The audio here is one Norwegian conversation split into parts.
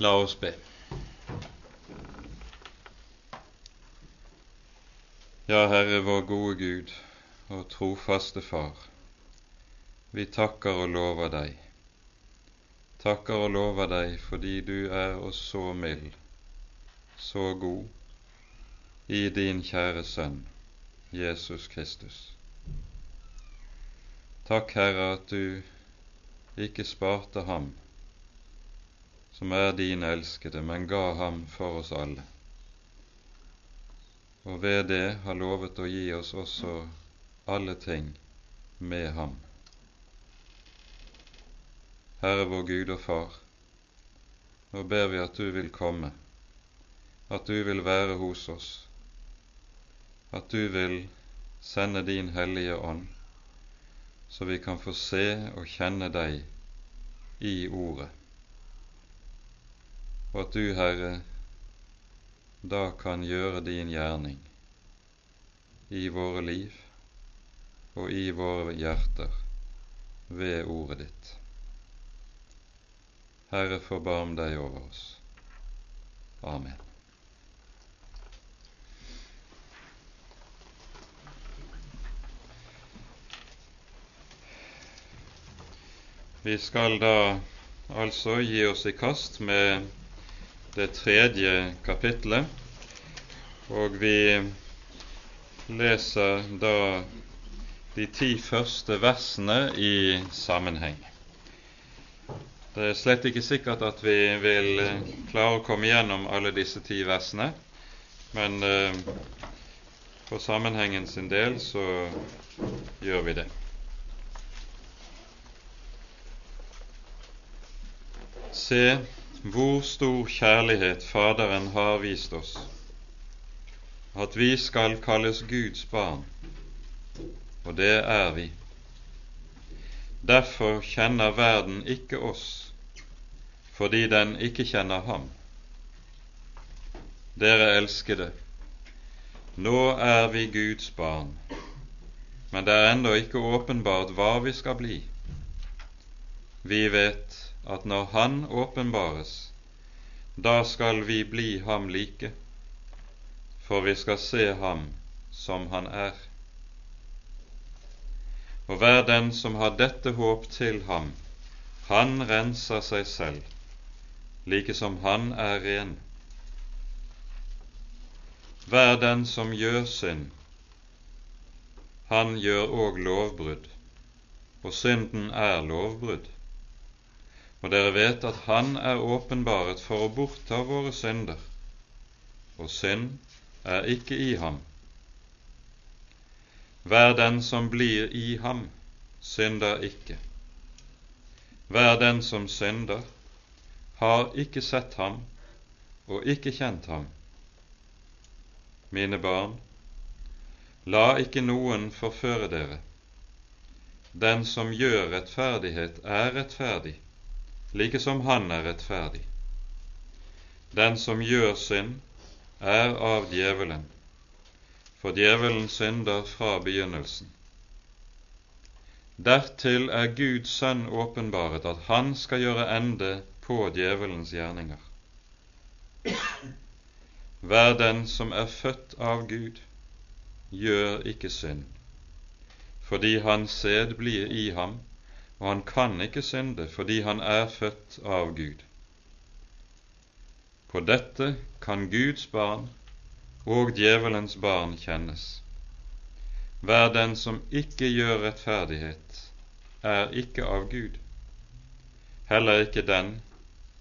La oss be. Ja, Herre vår gode Gud og trofaste Far, vi takker og lover deg. Takker og lover deg fordi du er oss så mild, så god i din kjære Sønn, Jesus Kristus. Takk, Herre, at du ikke sparte ham som er din elskede, men ga ham for oss alle. Og ved det har lovet å gi oss også alle ting med ham. Herre vår Gud og Far, nå ber vi at du vil komme, at du vil være hos oss, at du vil sende din Hellige Ånd, så vi kan få se og kjenne deg i Ordet og at du, Herre, da kan gjøre din gjerning i våre liv og i våre hjerter ved ordet ditt. Herre, forbarm deg over oss. Amen. Vi skal da altså gi oss i kast med det tredje kapittelet, og vi leser da de ti første versene i sammenheng. Det er slett ikke sikkert at vi vil klare å komme igjennom alle disse ti versene, men eh, for sammenhengen sin del så gjør vi det. Se, hvor stor kjærlighet Faderen har vist oss, at vi skal kalles Guds barn, og det er vi. Derfor kjenner verden ikke oss, fordi den ikke kjenner ham. Dere elskede, nå er vi Guds barn, men det er ennå ikke åpenbart hva vi skal bli. Vi vet at når Han åpenbares, da skal vi bli ham like, for vi skal se ham som han er. Og hver den som har dette håp til ham, han renser seg selv, like som han er ren. Hver den som gjør synd, han gjør òg lovbrudd, og synden er lovbrudd. Og dere vet at Han er åpenbaret for å bortta våre synder, og synd er ikke i ham. Hver den som blir i ham, synder ikke. Hver den som synder, har ikke sett ham og ikke kjent ham. Mine barn, la ikke noen forføre dere. Den som gjør rettferdighet, er rettferdig, like som han er rettferdig. Den som gjør synd, er av djevelen, for djevelen synder fra begynnelsen. Dertil er Guds sønn åpenbaret at han skal gjøre ende på djevelens gjerninger. Hver den som er født av Gud, gjør ikke synd, fordi hans sæd blir i ham, og han kan ikke synde fordi han er født av Gud. På dette kan Guds barn og djevelens barn kjennes. Hver den som ikke gjør rettferdighet, er ikke av Gud, heller ikke den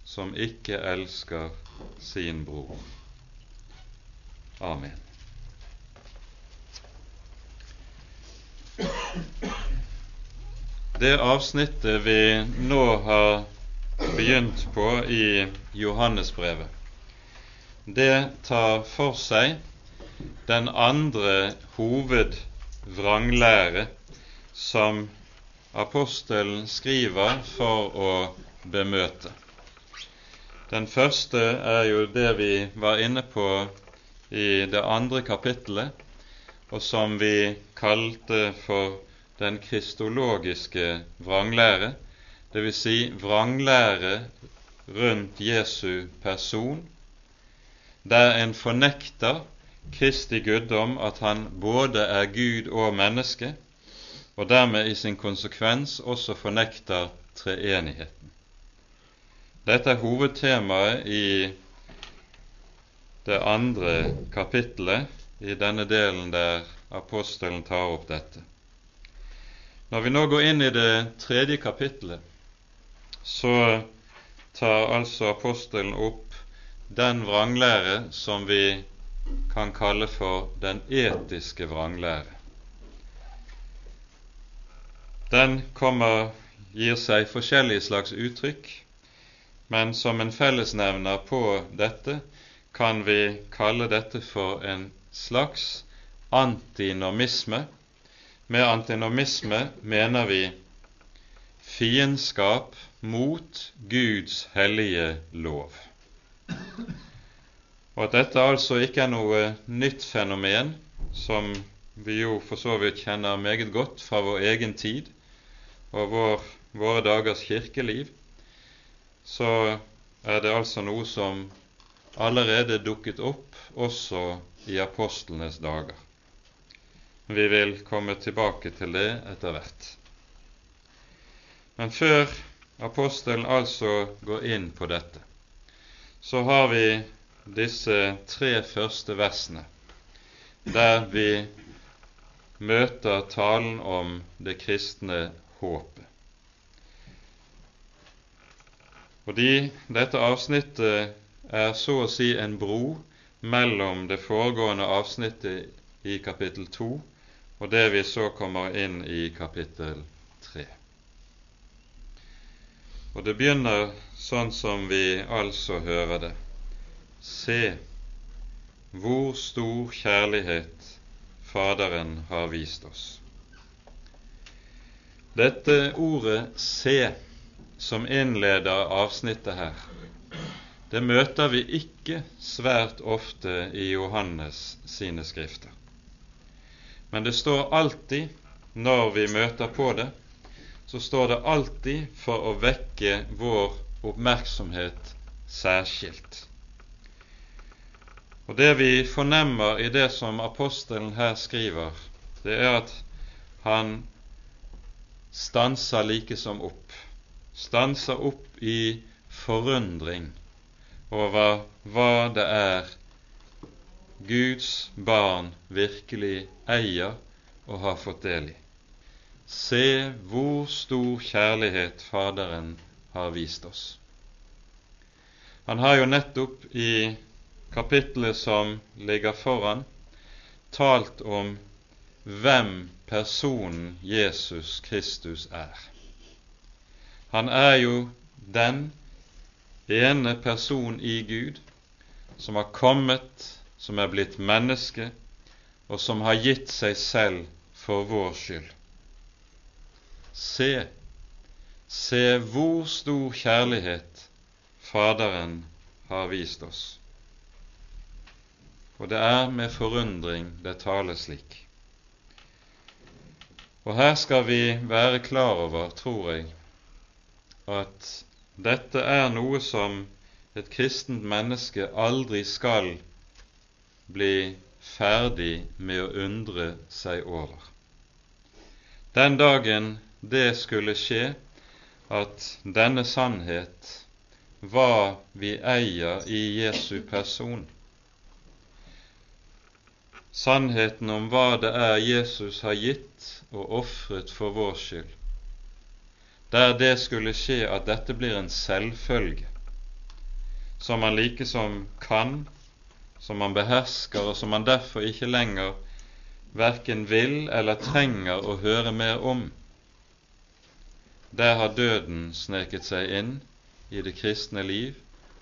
som ikke elsker sin bror. Amen. Det avsnittet vi nå har begynt på i Johannesbrevet, det tar for seg den andre hovedvranglære som apostelen skriver for å bemøte. Den første er jo det vi var inne på i det andre kapittelet, og som vi kalte for den kristologiske vranglære, dvs. Si vranglære rundt Jesu person, der en fornekter Kristi guddom, at han både er Gud og menneske, og dermed i sin konsekvens også fornekter treenigheten. Dette er hovedtemaet i det andre kapittelet, i denne delen der apostelen tar opp dette. Når vi nå går inn i det tredje kapittelet, så tar altså apostelen opp den vranglære som vi kan kalle for den etiske vranglære. Den kommer, gir seg forskjellige slags uttrykk, men som en fellesnevner på dette kan vi kalle dette for en slags antinomisme. Med antinomisme mener vi fiendskap mot Guds hellige lov. Og at dette altså ikke er noe nytt fenomen, som vi jo for så vidt kjenner meget godt fra vår egen tid og vår, våre dagers kirkeliv, så er det altså noe som allerede dukket opp også i apostlenes dager. Vi vil komme tilbake til det etter hvert. Men før apostelen altså går inn på dette, så har vi disse tre første versene, der vi møter talen om det kristne håpet. Fordi dette avsnittet er så å si en bro mellom det foregående avsnittet i kapittel 2 og det vi så kommer inn i kapittel 3. Og det begynner sånn som vi altså hører det. Se hvor stor kjærlighet Faderen har vist oss. Dette ordet 'se', som innleder avsnittet her, det møter vi ikke svært ofte i Johannes sine skrifter. Men det står alltid, når vi møter på det, så står det alltid for å vekke vår oppmerksomhet særskilt. Og Det vi fornemmer i det som apostelen her skriver, det er at han stanser likesom opp. Stanser opp i forundring over hva det er Guds barn virkelig eier og har fått del i. Se hvor stor kjærlighet Faderen har vist oss. Han har jo nettopp i kapittelet som ligger foran, talt om hvem personen Jesus Kristus er. Han er jo den ene person i Gud som har kommet, som er blitt menneske, og som har gitt seg selv for vår skyld. Se, se hvor stor kjærlighet Faderen har vist oss og det er med forundring det tales slik. Og her skal vi være klar over, tror jeg, at dette er noe som et kristent menneske aldri skal bli ferdig med å undre seg over. Den dagen det skulle skje at denne sannhet, hva vi eier i Jesu person, sannheten om hva det er Jesus har gitt og ofret for vår skyld, der det skulle skje at dette blir en selvfølge, som man likesom kan, som man behersker, og som man derfor ikke lenger verken vil eller trenger å høre mer om. Der har døden sneket seg inn i det kristne liv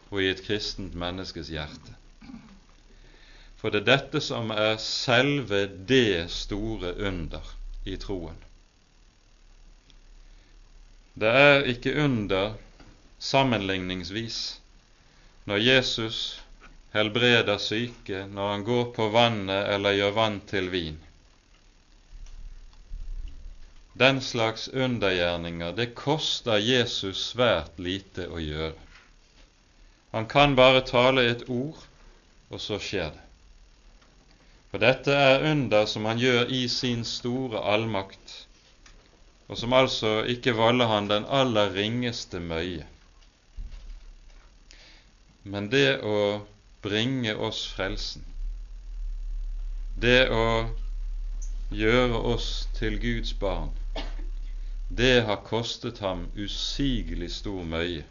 og i et kristent menneskes hjerte. For det er dette som er selve det store under i troen. Det er ikke under sammenligningsvis når Jesus helbreder syke, når han går på vannet eller gjør vann til vin. Den slags undergjerninger, det koster Jesus svært lite å gjøre. Han kan bare tale et ord, og så skjer det. For dette er under som han gjør i sin store allmakt, og som altså ikke volder han den aller ringeste møye. Men det å bringe oss frelsen, det å gjøre oss til Guds barn, det har kostet ham usigelig stor møye.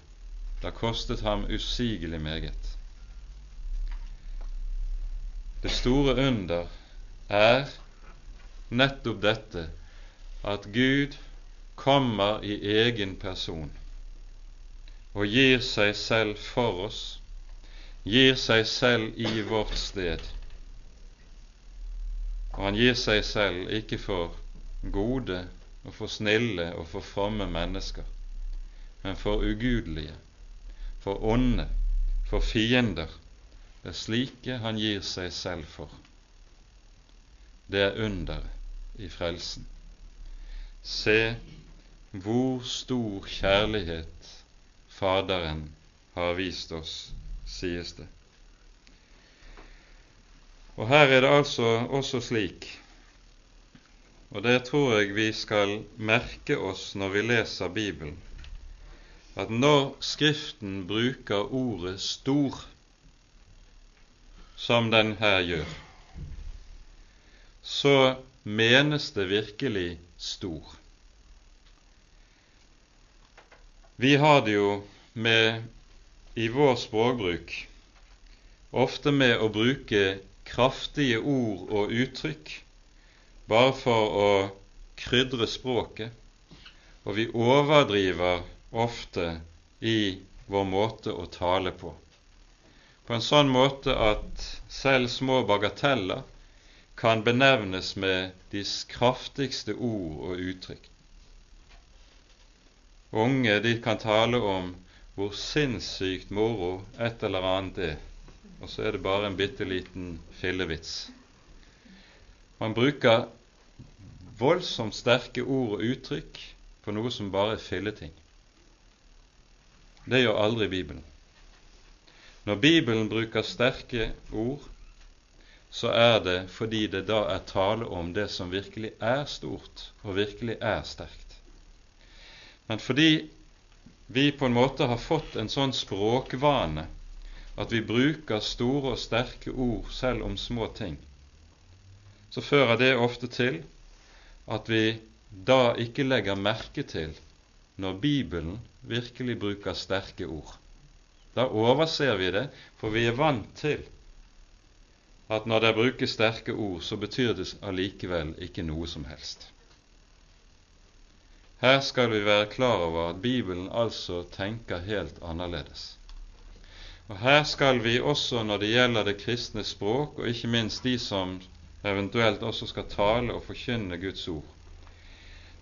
Det har kostet ham usigelig meget. Det store under er nettopp dette at Gud kommer i egen person og gir seg selv for oss, gir seg selv i vårt sted. Og han gir seg selv ikke for gode og for snille og for fromme mennesker, men for ugudelige, for onde, for fiender. Det er slike han gir seg selv for. Det er underet i frelsen. Se hvor stor kjærlighet Faderen har vist oss, sies det. Og her er det altså også slik, og det tror jeg vi skal merke oss når vi leser Bibelen, at når Skriften bruker ordet 'stor', som den her gjør, så menes det virkelig stor. Vi har det jo med i vår språkbruk ofte med å bruke kraftige ord og uttrykk bare for å krydre språket, og vi overdriver ofte i vår måte å tale på, på en sånn måte at selv små bagateller kan benevnes med de kraftigste ord og uttrykk. Unge de kan tale om hvor sinnssykt moro et eller annet er, og så er det bare en bitte liten fillevits. Man bruker voldsomt sterke ord og uttrykk på noe som bare er filleting. Det gjør aldri Bibelen. Når Bibelen bruker sterke ord, så er det fordi det da er tale om det som virkelig er stort og virkelig er sterkt. Men fordi vi på en måte har fått en sånn språkvane at vi bruker store og sterke ord selv om små ting, så fører det ofte til at vi da ikke legger merke til når Bibelen virkelig bruker sterke ord. Da overser vi det, for vi er vant til at når det brukes sterke ord, så betyr det allikevel ikke noe som helst. Her skal vi være klar over at Bibelen altså tenker helt annerledes. Og Her skal vi også når det gjelder det kristne språk, og ikke minst de som eventuelt også skal tale og forkynne Guds ord,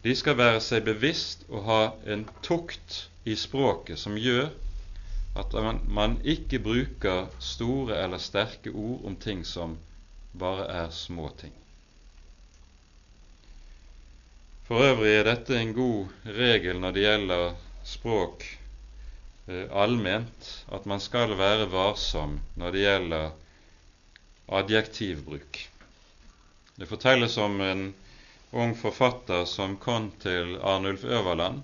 de skal være seg bevisst og ha en tukt i språket som gjør at man ikke bruker store eller sterke ord om ting som bare er små ting. For øvrig er dette en god regel når det gjelder språk eh, allment, at man skal være varsom når det gjelder adjektivbruk. Det fortelles om en ung forfatter som kom til Arnulf Øverland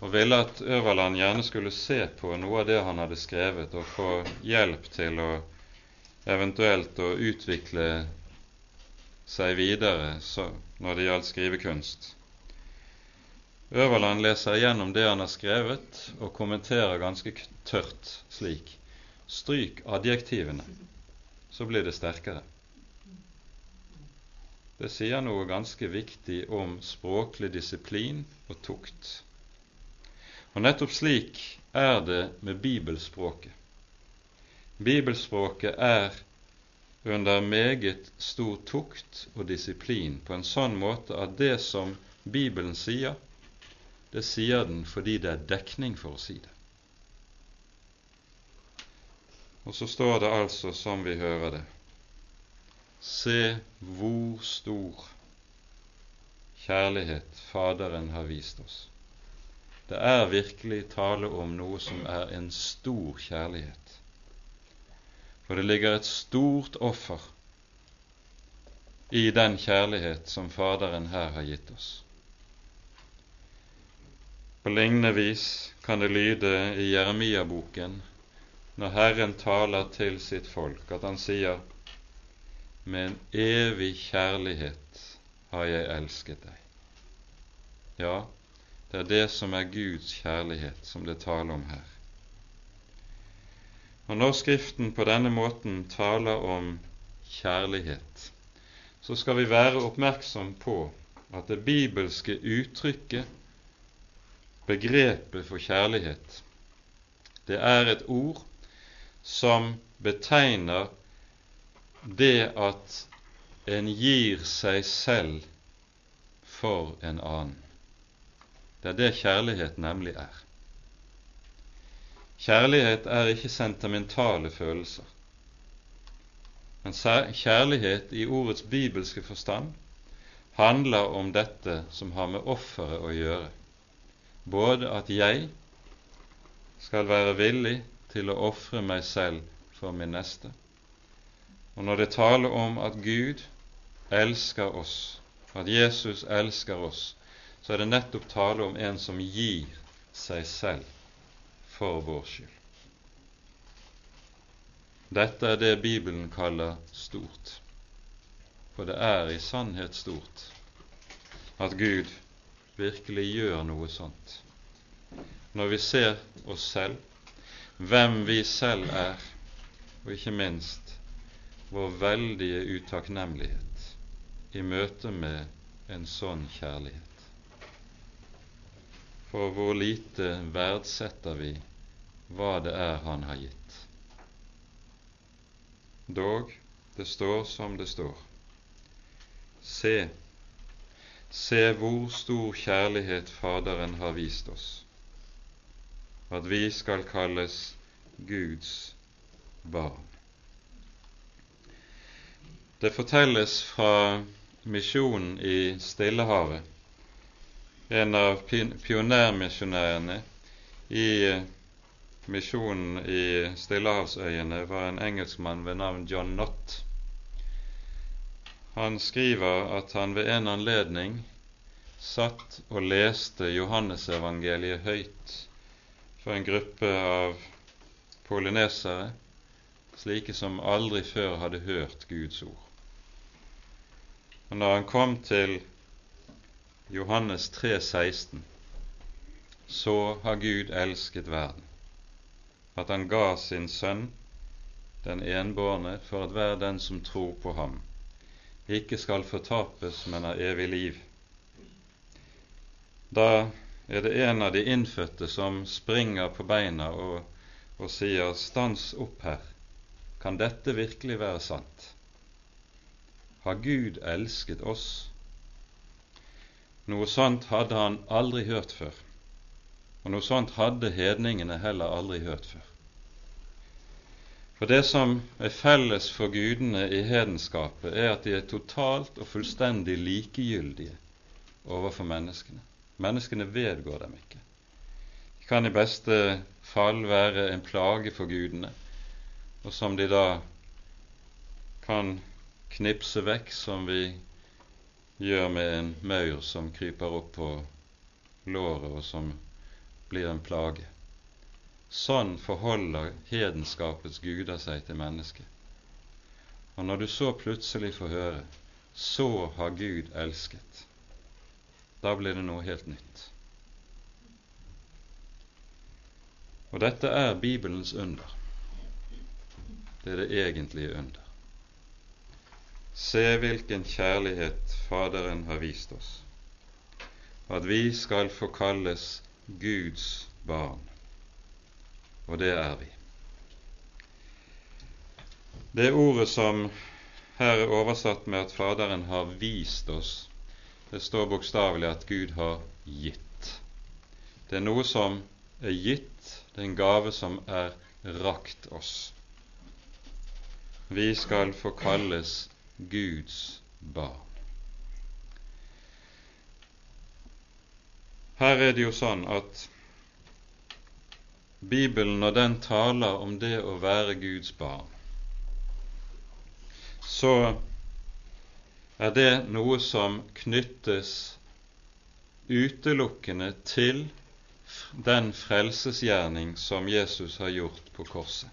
og ville at Øverland gjerne skulle se på noe av det han hadde skrevet, og få hjelp til å eventuelt å utvikle seg videre når det gjaldt skrivekunst. Øverland leser igjennom det han har skrevet, og kommenterer ganske tørt slik Stryk adjektivene, så blir det sterkere. Det sier noe ganske viktig om språklig disiplin og tukt. Og nettopp slik er det med bibelspråket. Bibelspråket er under meget stor tukt og disiplin på en sånn måte at det som Bibelen sier, det sier den fordi det er dekning for å si det. Og så står det altså som vi hører det Se hvor stor kjærlighet Faderen har vist oss. Det er virkelig tale om noe som er en stor kjærlighet. For det ligger et stort offer i den kjærlighet som Faderen her har gitt oss. På lignende vis kan det lyde i Jeremia-boken når Herren taler til sitt folk, at han sier med en evig kjærlighet har jeg elsket deg. Ja, det er det som er Guds kjærlighet som det taler om her. Og når Skriften på denne måten taler om kjærlighet, så skal vi være oppmerksom på at det bibelske uttrykket, begrepet for kjærlighet, det er et ord som betegner det at en gir seg selv for en annen. Det er det kjærlighet nemlig er. Kjærlighet er ikke sentimentale følelser. Men kjærlighet i ordets bibelske forstand handler om dette som har med offeret å gjøre. Både at jeg skal være villig til å ofre meg selv for min neste. Og når det taler om at Gud elsker oss, at Jesus elsker oss, så er det nettopp tale om en som gir seg selv for vår skyld. Dette er det Bibelen kaller stort, for det er i sannhet stort at Gud virkelig gjør noe sånt. Når vi ser oss selv, hvem vi selv er, og ikke minst vår veldige utakknemlighet i møte med en sånn kjærlighet. For hvor lite verdsetter vi hva det er Han har gitt. Dog, det står som det står. Se, se hvor stor kjærlighet Faderen har vist oss, at vi skal kalles Guds barn. Det fortelles fra misjonen i Stillehavet, en av pionermisjonærene i misjonen i Stillehavsøyene var en engelskmann ved navn John Nott. Han skriver at han ved en anledning satt og leste Johannesevangeliet høyt for en gruppe av polynesere, slike som aldri før hadde hørt Guds ord. Og når han kom til Johannes 3, 16, så har Gud elsket verden at han ga sin sønn, den enbårne, for at hver den som tror på ham, ikke skal fortapes, men har evig liv. Da er det en av de innfødte som springer på beina og, og sier 'Stans opp her'. Kan dette virkelig være sant? Har Gud elsket oss? Noe sånt hadde han aldri hørt før. Og noe sånt hadde hedningene heller aldri hørt før. For det som er felles for gudene i hedenskapet, er at de er totalt og fullstendig likegyldige overfor menneskene. Menneskene vedgår dem ikke. De kan i beste fall være en plage for gudene, og som de da kan knipse vekk, som vi gjør med en maur som kryper opp på låret, og som blir en plage. Sånn forholder hedenskapets guder seg til mennesket. Og når du så plutselig får høre 'så har Gud elsket', da blir det noe helt nytt. Og dette er Bibelens under. Det er det egentlige under. Se hvilken kjærlighet Faderen har vist oss, at vi skal få kalles Guds barn. Og det er vi. Det ordet som her er oversatt med at Faderen har vist oss, det står bokstavelig at Gud har gitt. Det er noe som er gitt, det er en gave som er rakt oss. Vi skal få kalles Guds barn. Her er det jo sånn at Bibelen, når den taler om det å være Guds barn, så er det noe som knyttes utelukkende til den frelsesgjerning som Jesus har gjort på korset.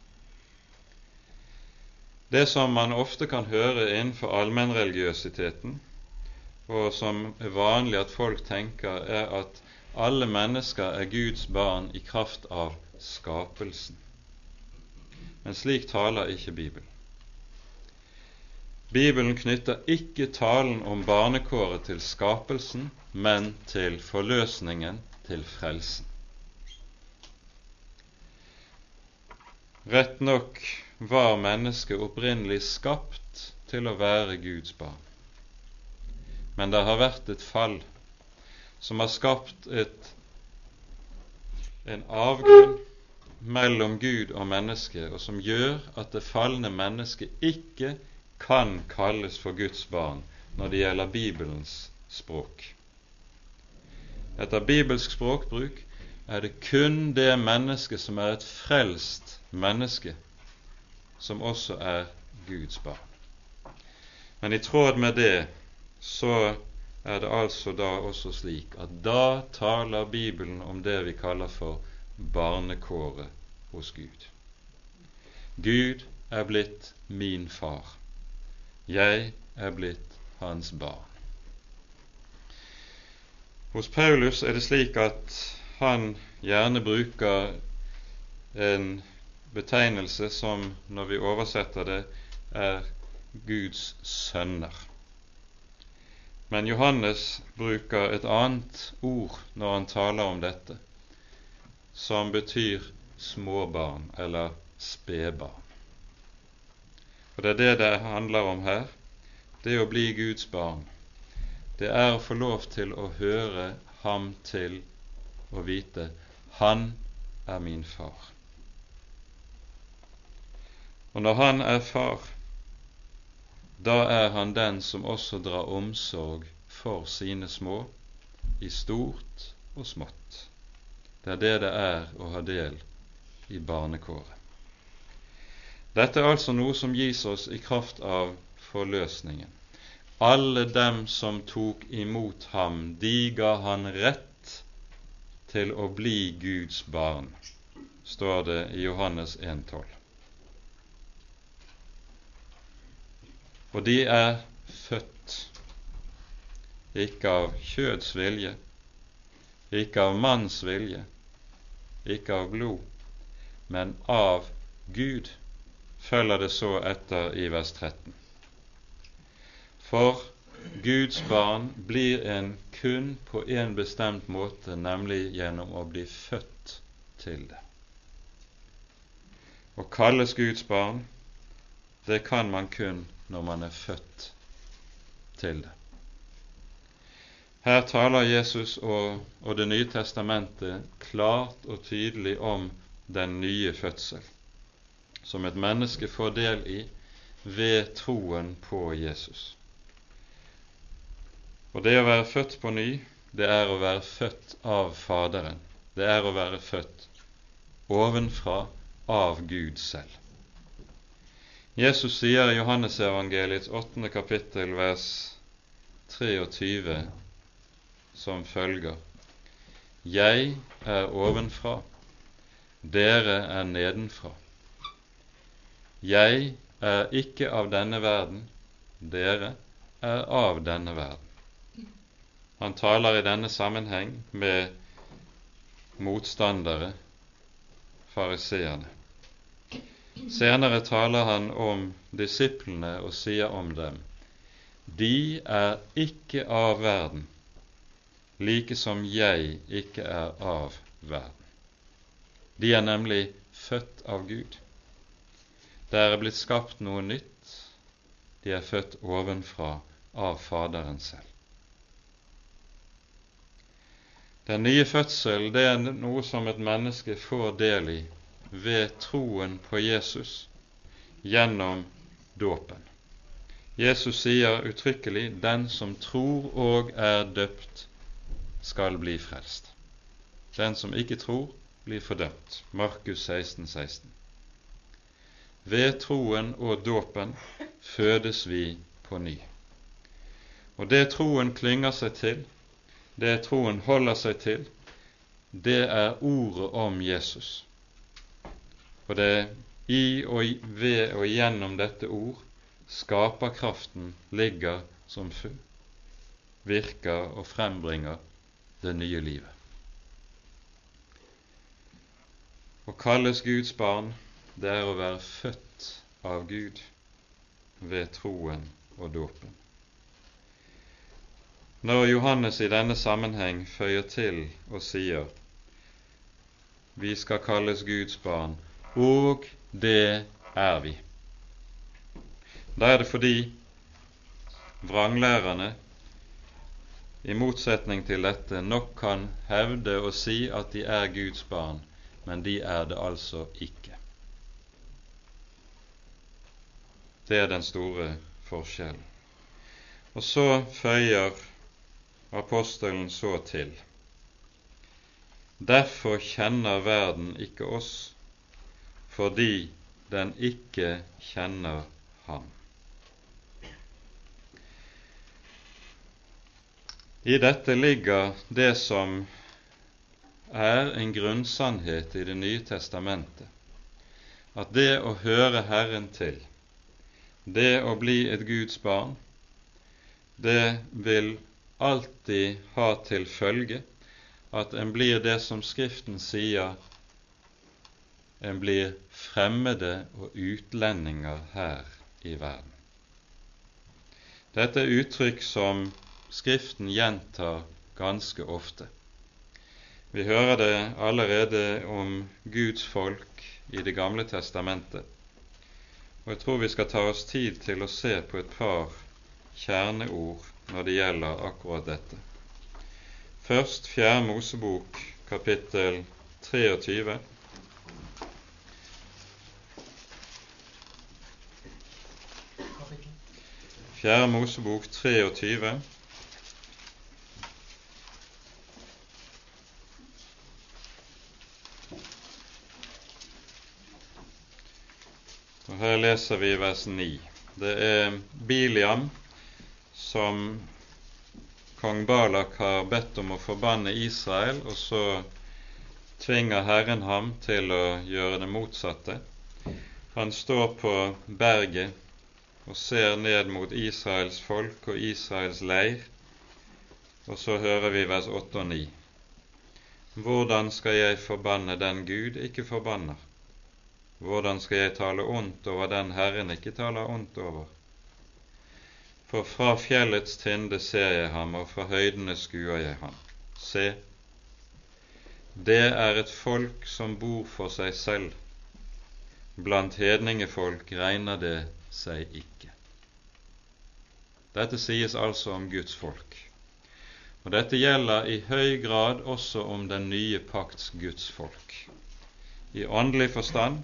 Det som man ofte kan høre innenfor allmennreligiøsiteten, og som er vanlig at folk tenker, er at alle mennesker er Guds barn i kraft av skapelsen. Men slik taler ikke Bibelen. Bibelen knytter ikke talen om barnekåret til skapelsen, men til forløsningen, til frelsen. Rett nok var mennesket opprinnelig skapt til å være Guds barn. Men det har vært et fall som har skapt et, en avgrunn mellom Gud og menneske, og som gjør at det falne mennesket ikke kan kalles for Guds barn når det gjelder Bibelens språk. Etter bibelsk språkbruk er det kun det mennesket som er et frelst menneske, som også er Guds barn. Men i tråd med det så er det altså da også slik at da taler Bibelen om det vi kaller for barnekåret hos Gud. Gud er blitt min far. Jeg er blitt hans barn. Hos Paulus er det slik at han gjerne bruker en betegnelse som, når vi oversetter det, er Guds sønner. Men Johannes bruker et annet ord når han taler om dette, som betyr småbarn eller spedbarn. Og det er det det handler om her. Det å bli Guds barn, det er å få lov til å høre ham til og vite han er min far. Og når han er far, da er han den som også drar omsorg for sine små, i stort og smått. Det er det det er å ha del i barnekåret. Dette er altså noe som gis oss i kraft av forløsningen. Alle dem som tok imot ham, de ga han rett til å bli Guds barn, står det i Johannes 1,12. Og de er født ikke av kjøds vilje, ikke av manns vilje, ikke av blod, men av Gud, følger det så etter i vers 13. For Guds barn blir en kun på en bestemt måte, nemlig gjennom å bli født til det. Å kalles Guds barn, det kan man kun når man er født til det. Her taler Jesus og, og Det nye testamentet klart og tydelig om den nye fødsel, som et menneske får del i ved troen på Jesus. Og det å være født på ny, det er å være født av Faderen. Det er å være født ovenfra av Gud selv. Jesus sier i Johannesevangeliets åttende kapittel vers 23 som følger Jeg er ovenfra, dere er nedenfra. Jeg er ikke av denne verden, dere er av denne verden. Han taler i denne sammenheng med motstandere, fariseerne. Senere taler han om disiplene og sier om dem De er ikke av verden, like som jeg ikke er av verden. De er nemlig født av Gud. Det er blitt skapt noe nytt. De er født ovenfra av Faderen selv. Den nye fødsel det er noe som et menneske får del i ved troen på Jesus gjennom dåpen. Jesus sier uttrykkelig 'den som tror og er døpt, skal bli frelst'. Den som ikke tror, blir fordømt. Markus 16, 16. ved troen og dåpen fødes vi på ny. Og det troen klynger seg til, det troen holder seg til, det er ordet om Jesus. Og det i og ved og gjennom dette ord skaperkraften ligger som virker og frembringer det nye livet. Å kalles Guds barn, det er å være født av Gud ved troen og dåpen. Når Johannes i denne sammenheng føyer til og sier vi skal kalles Guds barn, og det er vi, da er det fordi vranglærerne i motsetning til dette nok kan hevde og si at de er Guds barn, men de er det altså ikke. Det er den store forskjellen. Og så føyer apostelen så til Derfor kjenner verden ikke oss, fordi den ikke kjenner Ham. I dette ligger det som er en grunnsannhet i Det nye testamentet, at det å høre Herren til, det å bli et Guds barn, det vil alltid ha til følge at en blir det som Skriften sier, en blir fremmede og utlendinger her i verden. Dette er uttrykk som Skriften gjentar ganske ofte. Vi hører det allerede om Guds folk i Det gamle testamentet, og jeg tror vi skal ta oss tid til å se på et par kjerneord når det gjelder akkurat dette. Først Fjerde Mosebok, kapittel 23. Fjerde Mosebok 23. Og Her leser vi vers 9. Det er Biliam som kong Balak har bedt om å forbanne Israel, og så tvinger Herren ham til å gjøre det motsatte. Han står på berget og ser ned mot Israels folk og Israels leir, og så hører vi vers 8 og 9. Hvordan skal jeg forbanne den Gud ikke forbanner? Hvordan skal jeg tale ondt over den Herren ikke taler ondt over? For fra fjellets tinde ser jeg ham, og fra høydene skuer jeg ham. Se, det er et folk som bor for seg selv. Blant hedningefolk regner det seg ikke. Dette sies altså om Guds folk. Og dette gjelder i høy grad også om den nye pakts Guds folk. I åndelig forstand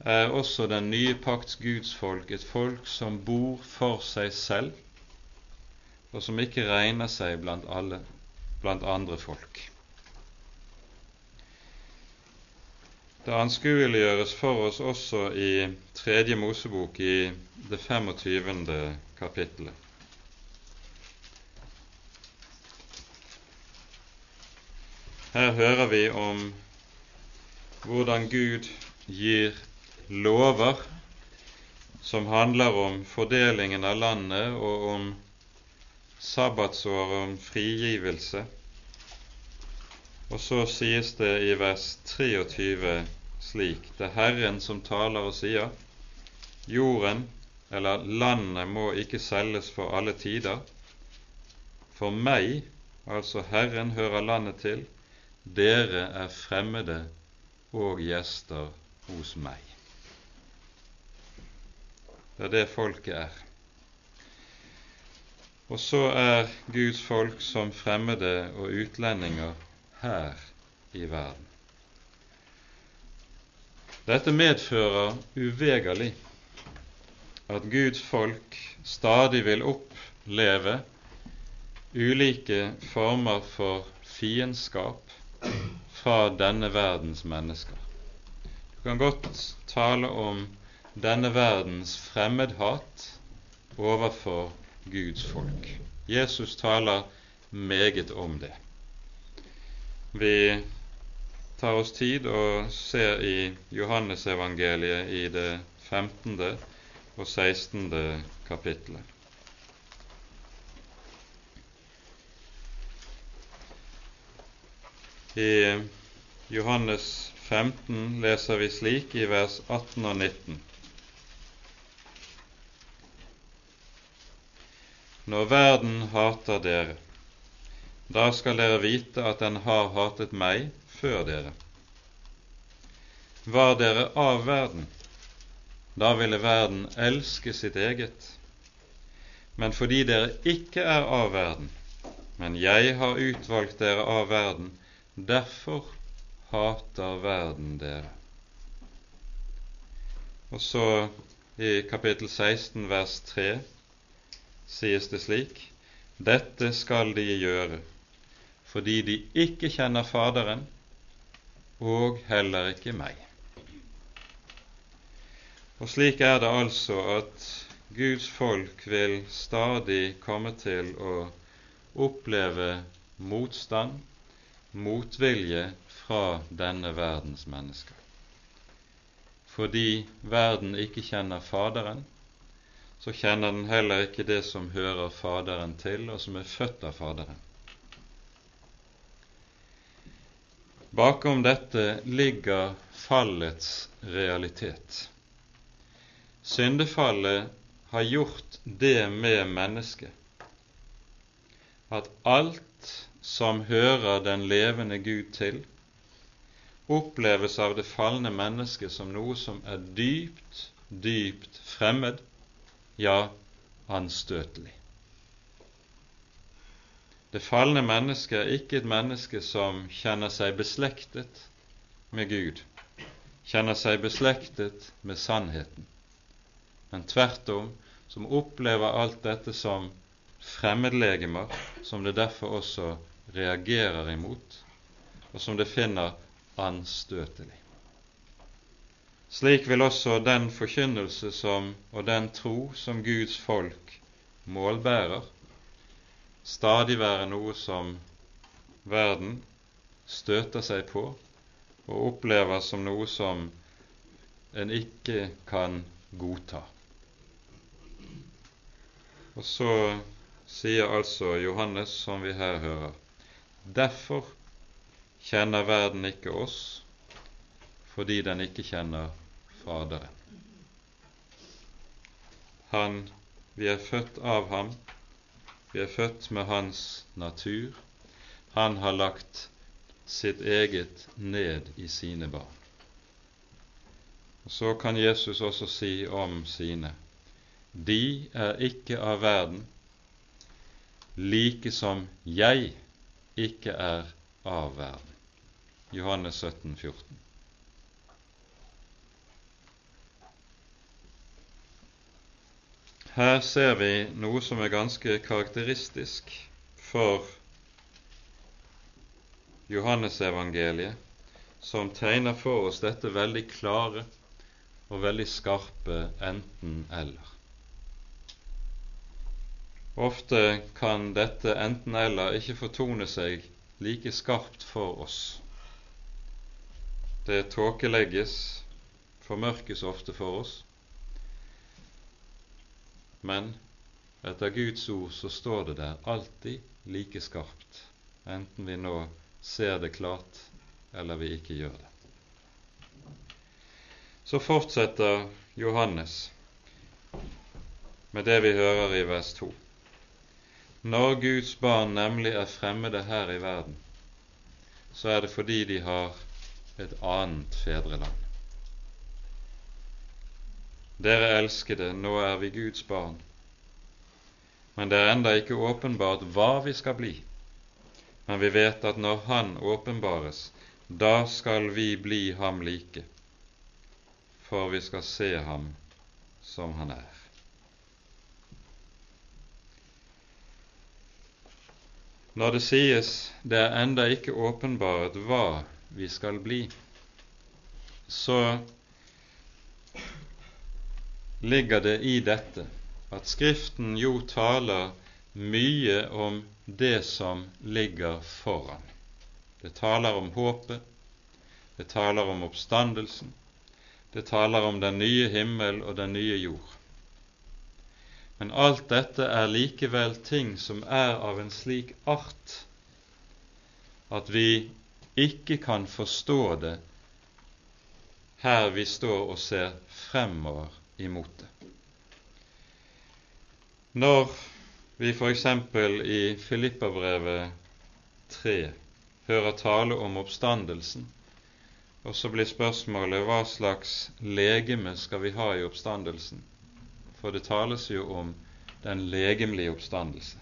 er også den nye pakts Guds folk et folk som bor for seg selv, og som ikke regner seg blant, alle, blant andre folk. Det anskueliggjøres for oss også i Tredje Mosebok i det 25. kapittelet. Her hører vi om hvordan Gud gir lover som handler om fordelingen av landet og om sabbatsår om frigivelse. Og så sies det i vers 23 slik Det er Herren som taler og sier jorden eller landet må ikke selges for alle tider. For meg, altså Herren, hører landet til. Dere er fremmede og gjester hos meg. Det er det folket er. Og så er Guds folk som fremmede og utlendinger her i verden. Dette medfører uvegerlig at Guds folk stadig vil oppleve ulike former for fiendskap fra denne verdens mennesker. Du kan godt tale om denne verdens fremmedhat overfor Guds folk. Jesus taler meget om det. Vi tar oss tid og ser i Johannesevangeliet i det 15. og 16. kapittelet. I Johannes 15 leser vi slik i vers 18 og 19. Når verden hater dere, da skal dere vite at den har hatet meg før dere. Var dere av verden, da ville verden elske sitt eget. Men fordi dere ikke er av verden, men jeg har utvalgt dere av verden, derfor hater verden dere. Og så i kapittel 16 vers 3 sies det slik:" Dette skal de gjøre fordi de ikke kjenner Faderen og heller ikke meg. Og slik er det altså at Guds folk vil stadig komme til å oppleve motstand, motvilje fra denne verdens mennesker. Fordi verden ikke kjenner Faderen, så kjenner den heller ikke det som hører Faderen til, og som er født av Faderen. Bakom dette ligger fallets realitet. Syndefallet har gjort det med mennesket at alt som hører den levende Gud til, oppleves av det falne mennesket som noe som er dypt, dypt fremmed, ja, anstøtelig. Det falne mennesket er ikke et menneske som kjenner seg beslektet med Gud, kjenner seg beslektet med sannheten, men tvert om som opplever alt dette som fremmedlegemer, som det derfor også reagerer imot, og som det finner anstøtelig. Slik vil også den forkynnelse som, og den tro som Guds folk målbærer, stadig være noe som verden støter seg på og opplever som noe som en ikke kan godta. Og så sier altså Johannes, som vi her hører, derfor kjenner verden ikke oss, fordi den ikke kjenner Faderen. Han, vi er født av ham, vi er født med hans natur. Han har lagt sitt eget ned i sine barn. Og Så kan Jesus også si om sine de er ikke av verden, like som jeg ikke er av verden. Johannes 17, 14. Her ser vi noe som er ganske karakteristisk for Johannesevangeliet, som tegner for oss dette veldig klare og veldig skarpe enten-eller. Ofte kan dette enten-eller ikke fortone seg like skarpt for oss. Det tåkelegges, formørkes ofte for oss, men etter Guds ord så står det der alltid like skarpt, enten vi nå ser det klart eller vi ikke gjør det. Så fortsetter Johannes med det vi hører i vers 2. Når Guds barn nemlig er fremmede her i verden, så er det fordi de har et annet fedreland. Dere elskede, nå er vi Guds barn. Men det er enda ikke åpenbart hva vi skal bli. Men vi vet at når Han åpenbares, da skal vi bli ham like, for vi skal se ham som han er. Når det sies det er enda ikke åpenbart hva vi skal bli, så ligger det i dette at Skriften jo taler mye om det som ligger foran. Det taler om håpet, det taler om oppstandelsen, det taler om den nye himmel og den nye jord. Men alt dette er likevel ting som er av en slik art at vi ikke kan forstå det her vi står og ser fremover imot det. Når vi f.eks. i Filippabrevet 3 hører tale om oppstandelsen, og så blir spørsmålet hva slags legeme skal vi ha i oppstandelsen? For det tales jo om den legemlige oppstandelse.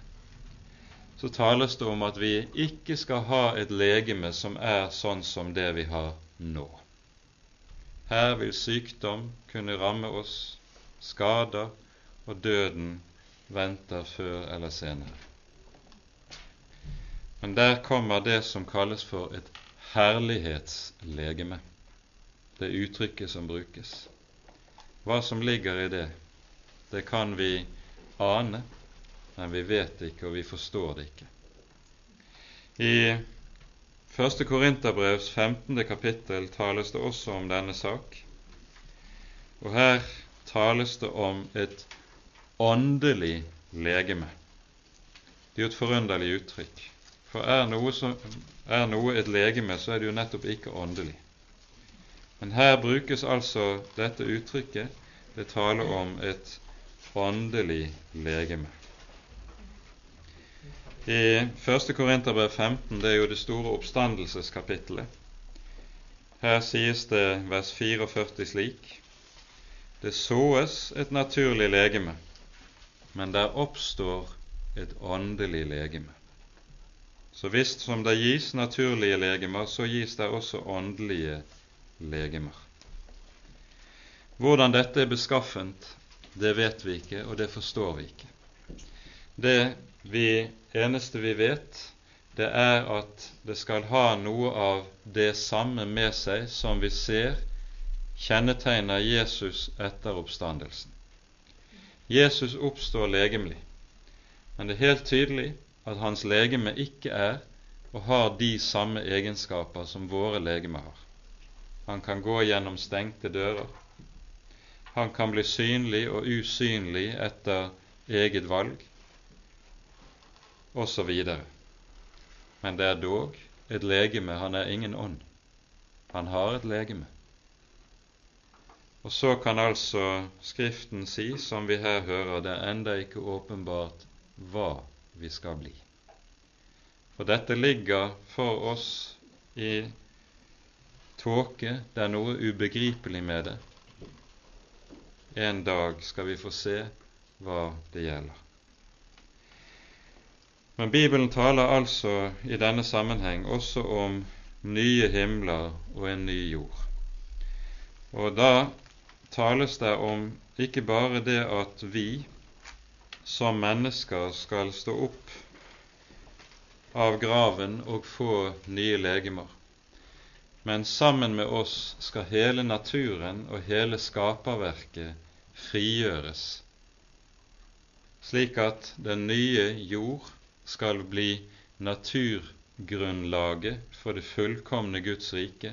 Så tales det om at vi ikke skal ha et legeme som er sånn som det vi har nå. Her vil sykdom kunne ramme oss, skader og døden venter før eller senere. Men der kommer det som kalles for et herlighetslegeme, det uttrykket som brukes. Hva som ligger i det, det kan vi ane, men vi vet det ikke, og vi forstår det ikke. I 1. Korinterbrevs 15. kapittel tales det også om denne sak. Og her tales det om et åndelig legeme. Det er jo et forunderlig uttrykk. For er noe, som, er noe et legeme, så er det jo nettopp ikke åndelig. Men her brukes altså dette uttrykket. Det taler om et åndelig legeme. I 1. Korinterbrev 15, det er jo det store oppstandelseskapittelet. Her sies det vers 44 slik Det såes et naturlig legeme, men der oppstår et åndelig legeme. Så visst som det gis naturlige legemer, så gis det også åndelige legemer. Hvordan dette er beskaffent, det vet vi ikke, og det forstår vi ikke. Det vi eneste vi vet, det er at det skal ha noe av det samme med seg som vi ser kjennetegner Jesus etter oppstandelsen. Jesus oppstår legemlig, men det er helt tydelig at hans legeme ikke er og har de samme egenskaper som våre legemer har. Han kan gå gjennom stengte dører. Han kan bli synlig og usynlig etter eget valg osv. Men det er dog et legeme. Han er ingen ånd. Han har et legeme. Og så kan altså Skriften si, som vi her hører, det er enda ikke åpenbart hva vi skal bli. For dette ligger for oss i tåke, det er noe ubegripelig med det. En dag skal vi få se hva det gjelder. Men Bibelen taler altså i denne sammenheng også om nye himler og en ny jord. Og da tales det om ikke bare det at vi som mennesker skal stå opp av graven og få nye legemer, men sammen med oss skal hele naturen og hele skaperverket frigjøres, slik at den nye jord skal bli naturgrunnlaget for det fullkomne Guds rike,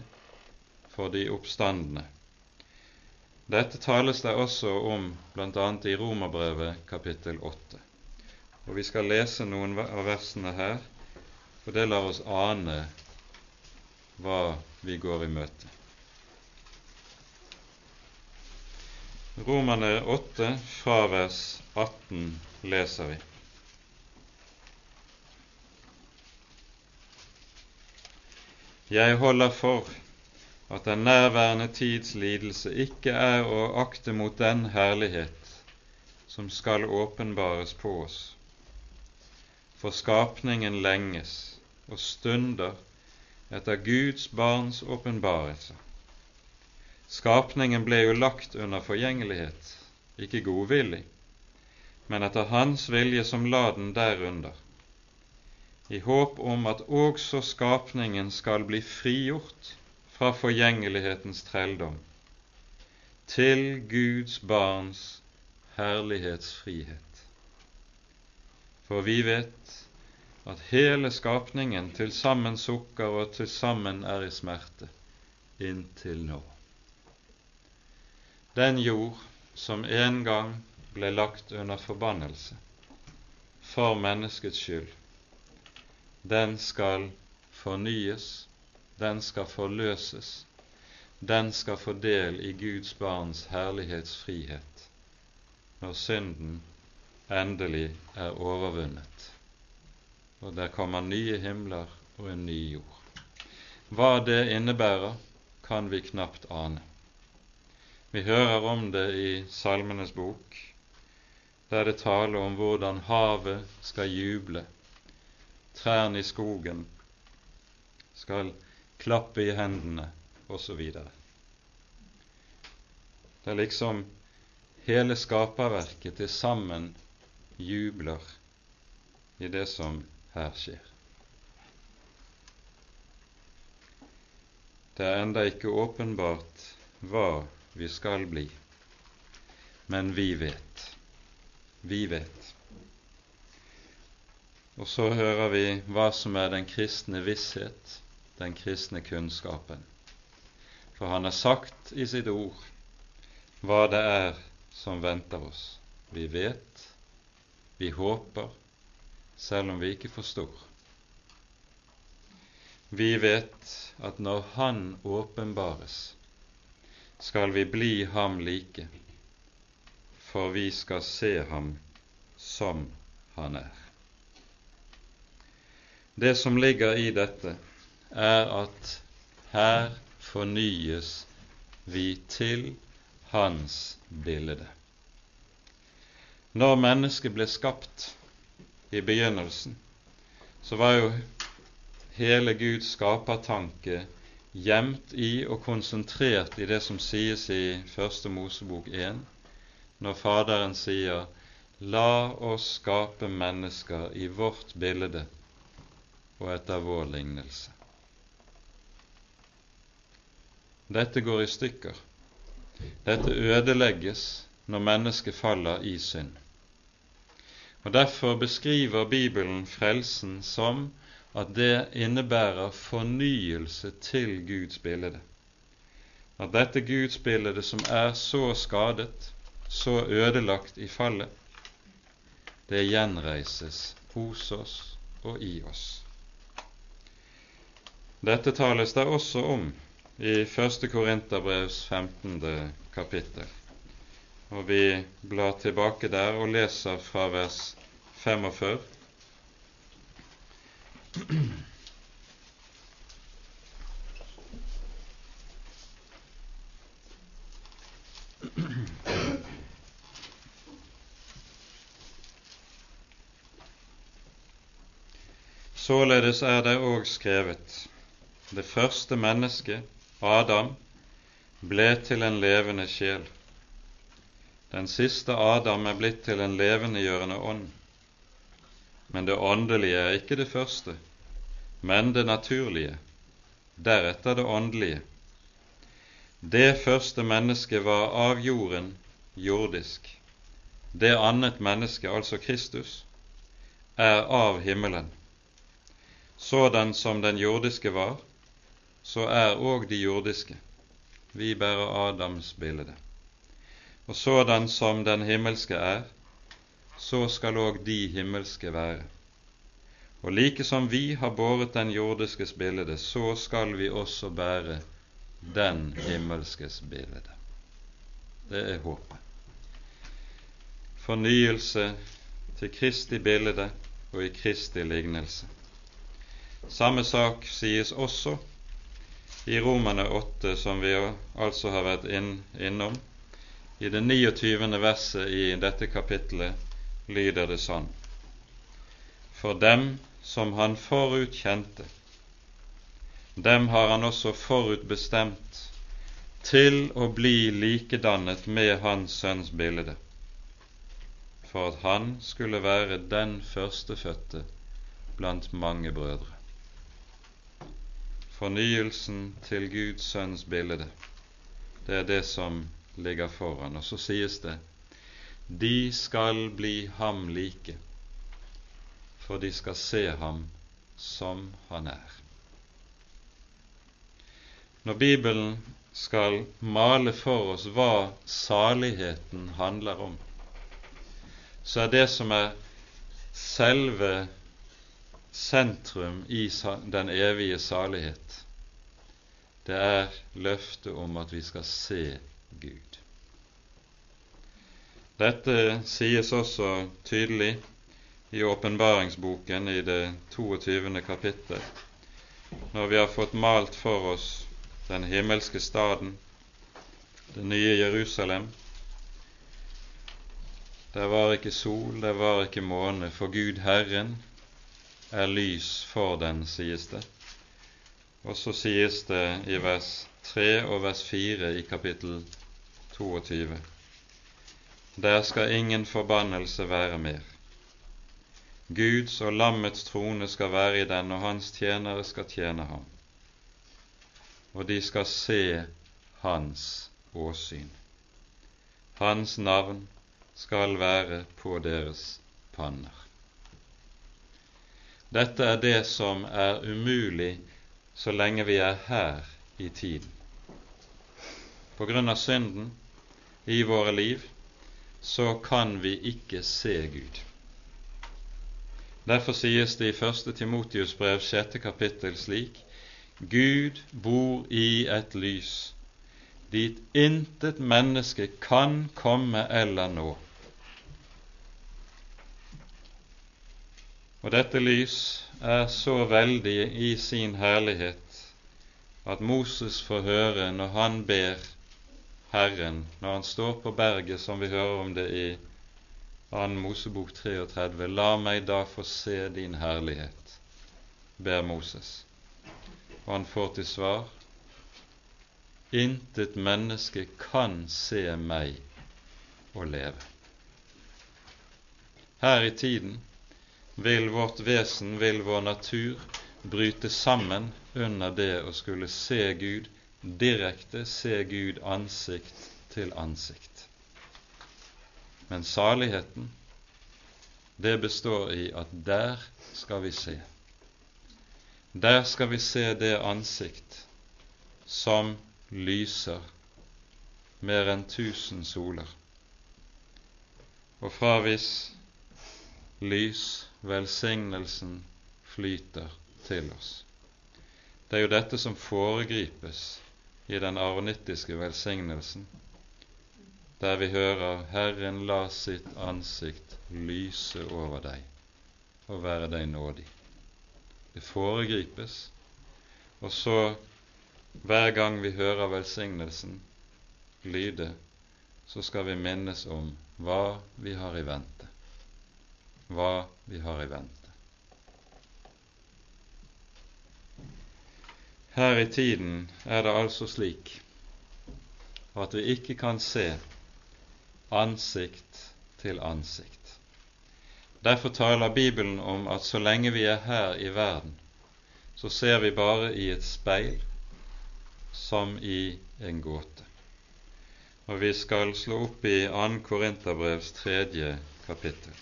for de oppstandende. Dette tales det også om bl.a. i Romerbrevet kapittel 8. Og Vi skal lese noen av versene her, for det lar oss ane hva vi går i møte. Romerne 8 fra vers 18 leser vi. Jeg holder for at den nærværende tids lidelse ikke er å akte mot den herlighet som skal åpenbares på oss. For skapningen lenges og stunder etter Guds barns åpenbarelse. Skapningen ble jo lagt under forgjengelighet, ikke godvillig, men etter Hans vilje som la den derunder i håp om at også skapningen skal bli frigjort fra forgjengelighetens trelldom til Guds barns herlighetsfrihet. For vi vet at hele skapningen til sammen sukker og til sammen er i smerte inntil nå. Den jord som en gang ble lagt under forbannelse for menneskets skyld, den skal fornyes, den skal forløses, den skal få del i Guds barns herlighetsfrihet når synden endelig er overvunnet, og der kommer nye himler og en ny jord. Hva det innebærer, kan vi knapt ane. Vi hører om det i Salmenes bok, der det taler om hvordan havet skal juble, trærne i skogen skal klappe i hendene, osv. Det er liksom hele skaperverket til sammen jubler i det som her skjer. Det er enda ikke åpenbart hva vi skal bli, men vi vet. Vi vet. Og så hører vi hva som er den kristne visshet, den kristne kunnskapen. For han har sagt i sitt ord hva det er som venter oss. Vi vet, vi håper, selv om vi ikke forstår. Vi vet at når Han åpenbares, skal vi bli ham like, for vi skal se ham som han er. Det som ligger i dette, er at her fornyes vi til hans bilde. Når mennesket ble skapt i begynnelsen, så var jo hele Guds skapertanke gjemt i og konsentrert i det som sies i Første Mosebok 1, når Faderen sier La oss skape mennesker i vårt bilde og etter vår lignelse. Dette går i stykker. Dette ødelegges når mennesket faller i synd. Og Derfor beskriver Bibelen frelsen som at det innebærer fornyelse til Guds bilde. At dette Guds bilde som er så skadet, så ødelagt i fallet, det gjenreises hos oss og i oss. Dette tales det også om i 1. Korinterbrevs 15. kapittel. Og vi blar tilbake der og leser fra vers 45 Således er det òg skrevet:" Det første mennesket, Adam, ble til en levende sjel. Den siste Adam er blitt til en levendegjørende ånd. Men det åndelige er ikke det første, men det naturlige, deretter det åndelige. Det første mennesket var av jorden, jordisk. Det annet menneske, altså Kristus, er av himmelen. Sådan som den jordiske var, så er òg de jordiske. Vi bærer Adams bilde. Og sådan som den himmelske er, så skal òg de himmelske være. Og like som vi har båret den jordiskes bilde, så skal vi også bære den himmelskes bilde. Det er håpet. Fornyelse til Kristi bilde og i Kristi lignelse. Samme sak sies også i Romane 8, som vi altså har vært inn, innom. I det 29. verset i dette kapittelet lyder det sånn For dem som han forutkjente, dem har han også forutbestemt til å bli likedannet med Hans Sønns bilde, for at han skulle være den førstefødte blant mange brødre. Fornyelsen til Guds Sønns bilde, det er det som ligger foran. Og så sies det de skal bli ham like, for de skal se ham som han er. Når Bibelen skal male for oss hva saligheten handler om, så er det som er selve sentrum i den evige salighet, det er løftet om at vi skal se Gud. Dette sies også tydelig i åpenbaringsboken i det 22. kapittel, når vi har fått malt for oss den himmelske staden, det nye Jerusalem. Der var ikke sol, der var ikke måne, for Gud Herren er lys for den, sies det. Og så sies det i vers 3 og vers 4 i kapittel 22. Der skal ingen forbannelse være mer. Guds og lammets trone skal være i den, og hans tjenere skal tjene ham. Og de skal se hans åsyn. Hans navn skal være på deres panner. Dette er det som er umulig så lenge vi er her i tiden. På grunn av synden i våre liv så kan vi ikke se Gud. Derfor sies det i 1. Timotius brev 6. kapittel slik Gud bor i et lys dit intet menneske kan komme eller nå. Og dette lys er så veldig i sin herlighet at Moses får høre når han ber Herren, når han står på berget, som vi hører om det i 2. Mosebok 33, la meg da få se din herlighet, ber Moses. Og han får til svar Intet menneske kan se meg og leve. Her i tiden vil vårt vesen, vil vår natur, bryte sammen under det å skulle se Gud direkte, se Gud ansikt til ansikt. Men saligheten, det består i at der skal vi se. Der skal vi se det ansikt som lyser mer enn tusen soler, og fra hvis lys velsignelsen flyter til oss. Det er jo dette som foregripes i den arvenittiske velsignelsen, der vi hører 'Herren la sitt ansikt lyse over deg og være deg nådig'. Det foregripes, og så, hver gang vi hører velsignelsen lyde, så skal vi minnes om hva vi har i vente hva vi har i vente. Her i tiden er det altså slik at vi ikke kan se ansikt til ansikt. Derfor taler Bibelen om at så lenge vi er her i verden, så ser vi bare i et speil som i en gåte. Og vi skal slå opp i 2. Korinterbrevs tredje kapittel.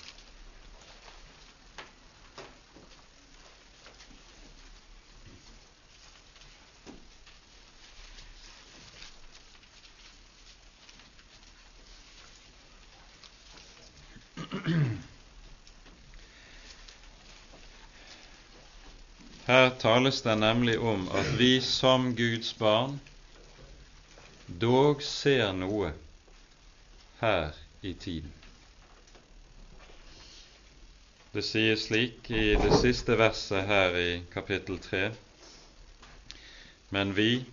Her tales det nemlig om at vi som Guds barn dog ser noe her i tiden. Det sies slik i det siste verset her i kapittel 3. Men vi,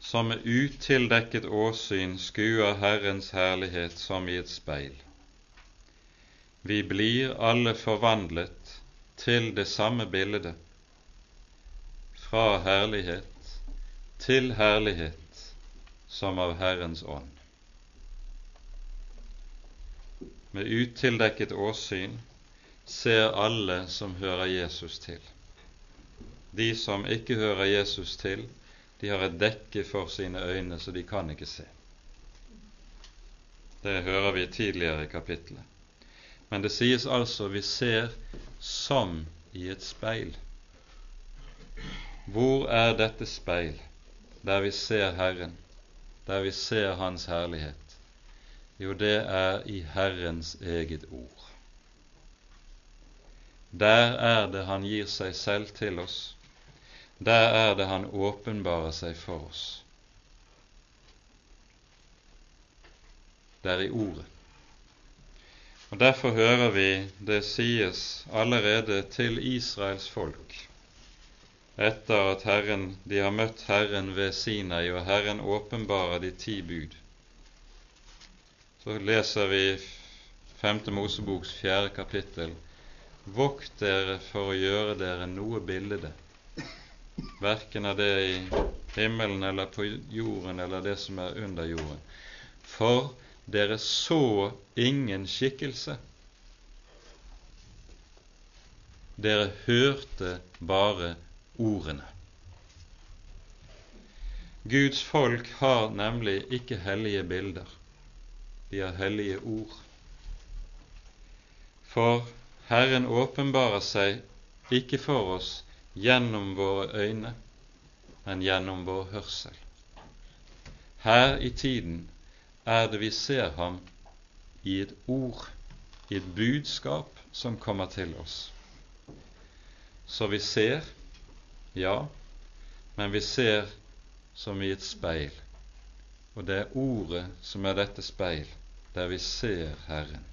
som med utildekket åsyn skuer Herrens herlighet som i et speil, vi blir alle forvandlet til det samme bildet fra herlighet til herlighet som av Herrens ånd. Med utildekket åsyn ser alle som hører Jesus til. De som ikke hører Jesus til, de har et dekke for sine øyne, så de kan ikke se. Det hører vi tidligere i kapitlet. Men det sies altså vi ser som i et speil. Hvor er dette speil der vi ser Herren, der vi ser Hans herlighet? Jo, det er i Herrens eget ord. Der er det Han gir seg selv til oss. Der er det Han åpenbarer seg for oss. Det er i Ordet. Og Derfor hører vi det sies allerede til Israels folk etter at Herren, de har møtt Herren ved Sinai, og Herren åpenbarer de ti bud. Så leser vi 5. Moseboks fjerde kapittel. Vokt dere for å gjøre dere noe bilde, verken av det i himmelen eller på jorden eller det som er under jorden. For dere så ingen skikkelse. Dere hørte bare ordene. Guds folk har nemlig ikke hellige bilder, de har hellige ord. For Herren åpenbarer seg ikke for oss gjennom våre øyne, men gjennom vår hørsel. Her i tiden er det vi ser ham i et ord, i et budskap som kommer til oss. Så vi ser, ja, men vi ser som i et speil, og det er Ordet som er dette speil, der vi ser Herren.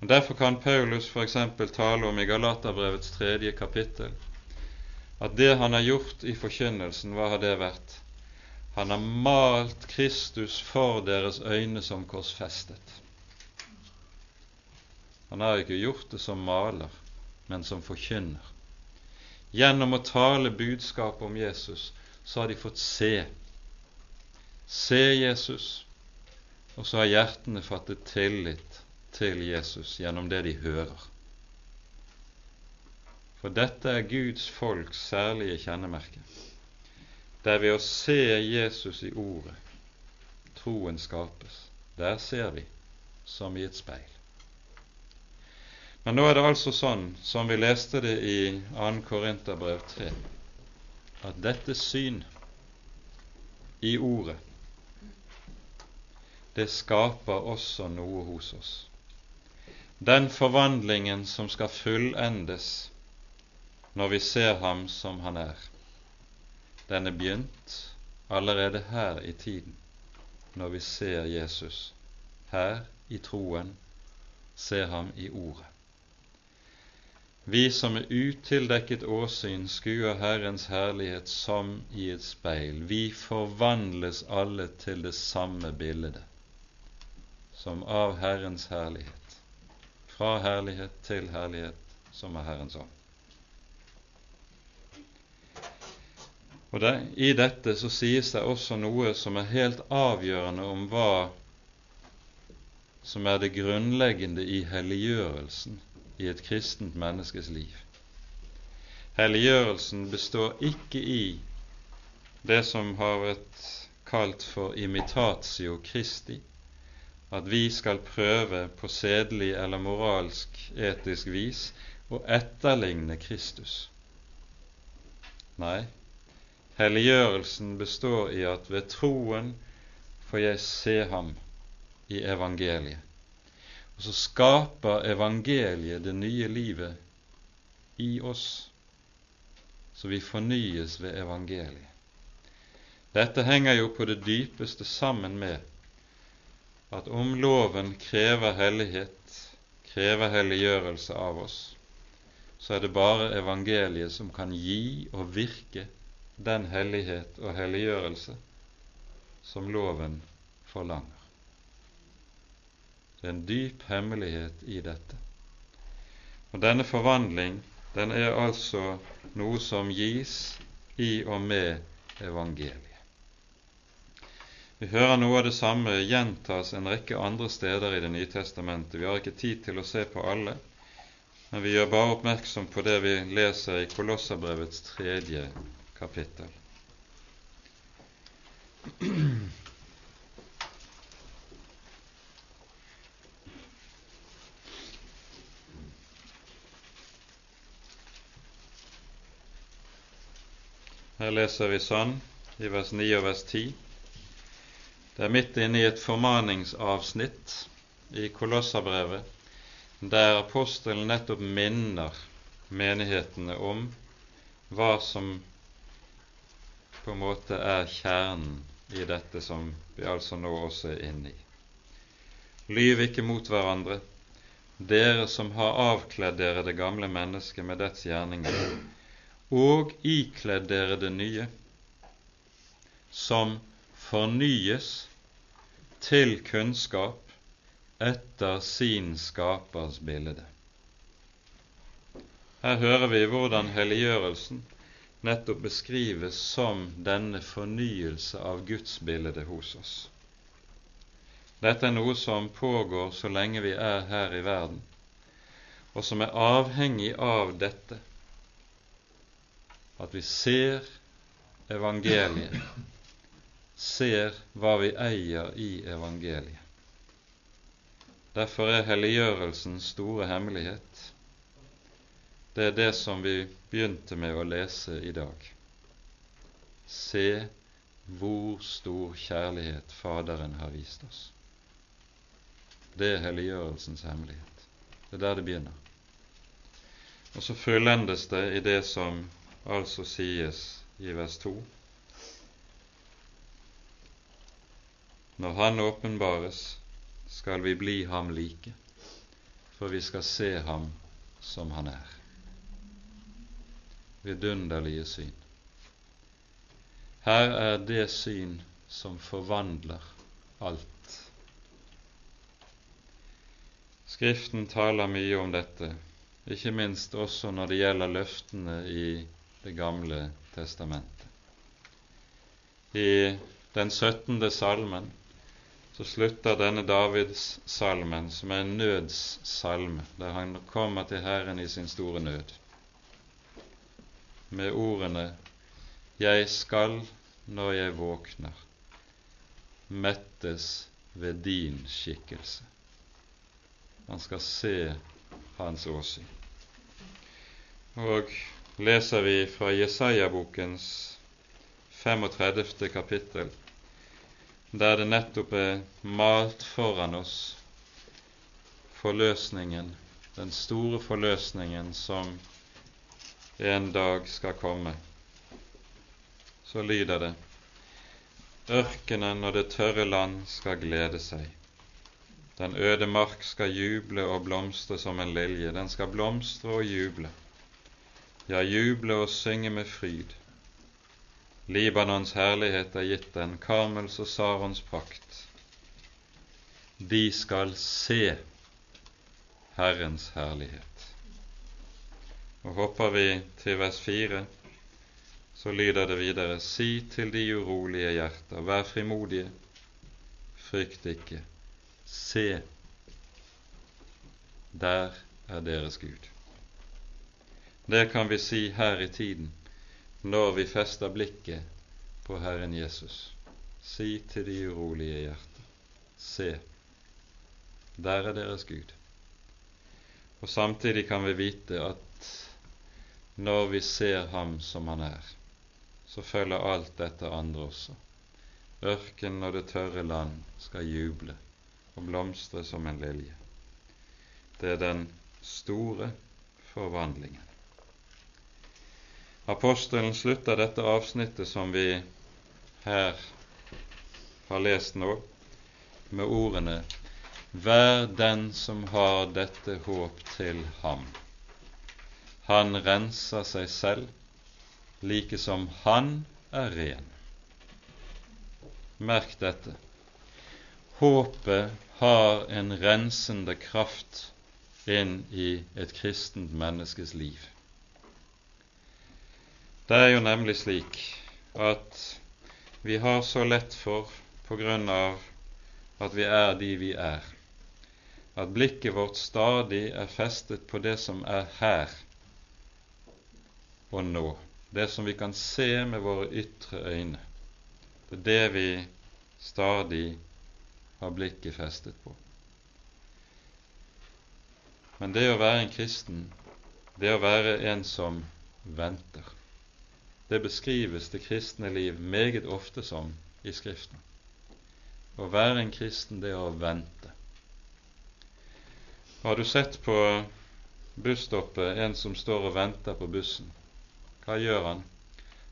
Og Derfor kan Paulus f.eks. tale om i Galaterbrevets tredje kapittel at det han har gjort i forkynnelsen, hva har det vært? Han har malt Kristus for deres øyne som korsfestet. Han har ikke gjort det som maler, men som forkynner. Gjennom å tale budskapet om Jesus så har de fått se. Se Jesus, og så har hjertene fattet tillit til Jesus gjennom det de hører. For dette er Guds folks særlige kjennemerke der ved å se Jesus i Ordet troen skapes. Der ser vi som i et speil. Men nå er det altså sånn, som vi leste det i 2. Korinterbrev 3, at dette syn i Ordet, det skaper også noe hos oss. Den forvandlingen som skal fullendes når vi ser ham som han er, den er begynt allerede her i tiden, når vi ser Jesus, her i troen, ser ham i Ordet. Vi som er utildekket åsyn, skuer Herrens herlighet som i et speil. Vi forvandles alle til det samme bildet, som av Herrens herlighet, fra herlighet til herlighet, som er Herrens ånd. Og det, I dette så sies det også noe som er helt avgjørende om hva som er det grunnleggende i helliggjørelsen i et kristent menneskes liv. Helliggjørelsen består ikke i det som har vært kalt for imitatio Christi, at vi skal prøve på sedelig eller moralsk, etisk vis å etterligne Kristus. Nei, Helliggjørelsen består i at ved troen får jeg se ham i evangeliet. Og så skaper evangeliet det nye livet i oss, så vi fornyes ved evangeliet. Dette henger jo på det dypeste sammen med at om loven krever hellighet, krever helliggjørelse av oss, så er det bare evangeliet som kan gi og virke den hellighet og helliggjørelse som loven forlanger. Det er en dyp hemmelighet i dette. Og denne forvandling, den er altså noe som gis i og med evangeliet. Vi hører noe av det samme gjentas en rekke andre steder i Det nye testamentet. Vi har ikke tid til å se på alle, men vi gjør bare oppmerksom på det vi leser i Kolosserbrevets tredje kapittel. Her leser vi sånn i vers 9 og vers 10. Det er midt inne i et formaningsavsnitt i Kolossabrevet, der apostelen nettopp minner menighetene om hva som på en måte er kjernen i dette som vi altså nå også er inne i. Lyv ikke mot hverandre, dere som har avkledd dere det gamle mennesket med dets gjerninger, og ikledd dere det nye, som fornyes til kunnskap etter sin skapers bilde. Her hører vi hvordan helliggjørelsen nettopp beskrives som denne fornyelse av Guds bilde hos oss. Dette er noe som pågår så lenge vi er her i verden, og som er avhengig av dette at vi ser evangeliet, ser hva vi eier i evangeliet. Derfor er helliggjørelsens store hemmelighet det er det som vi begynte med å lese i dag. Se hvor stor kjærlighet Faderen har vist oss. Det er helliggjørelsens hemmelighet. Det er der det begynner. Og så fullendes det i det som altså sies i vers 2. Når Han åpenbares, skal vi bli ham like, for vi skal se ham som han er. Vidunderlige syn. Her er det syn som forvandler alt Skriften taler mye om dette, ikke minst også når det gjelder løftene i Det gamle testamentet. I den 17. salmen så slutter denne Davids salmen, som er en nødssalme, der han kommer til Herren i sin store nød, med ordene Jeg skal, når jeg våkner, mettes ved din skikkelse. Han skal se hans åsyn. Og leser vi fra Jesaja-bokens 35. kapittel, der det nettopp er malt foran oss forløsningen, den store forløsningen som en dag skal komme, så lyder det Ørkenen og det tørre land skal glede seg. Den øde mark skal juble og blomstre som en lilje. Den skal blomstre og juble, ja, juble og synge med fryd. Libanons herlighet er gitt den, Karmels og Sarons prakt. De skal se Herrens herlighet. Og hopper vi til vers fire, så lyder det videre:" Si til de urolige hjerter, vær frimodige, frykt ikke. Se, der er deres Gud. Det kan vi si her i tiden når vi fester blikket på Herren Jesus. Si til de urolige hjerter, se, der er deres Gud. Og samtidig kan vi vite at når vi ser ham som han er, så følger alt dette andre også. Ørkenen og det tørre land skal juble og blomstre som en lilje. Det er den store forvandlingen. Apostelen slutter dette avsnittet som vi her har lest nå, med ordene Vær den som har dette håp til ham. Han renser seg selv, like som han er ren. Merk dette. Håpet har en rensende kraft inn i et kristent menneskes liv. Det er jo nemlig slik at vi har så lett for, på grunn av at vi er de vi er, at blikket vårt stadig er festet på det som er her og nå, det som vi kan se med våre ytre øyne. Det er det vi stadig har blikket festet på. Men det å være en kristen, det å være en som venter, det beskrives det kristne liv meget ofte som i Skriften. Å være en kristen, det er å vente. Har du sett på busstoppet en som står og venter på bussen? Hva gjør han?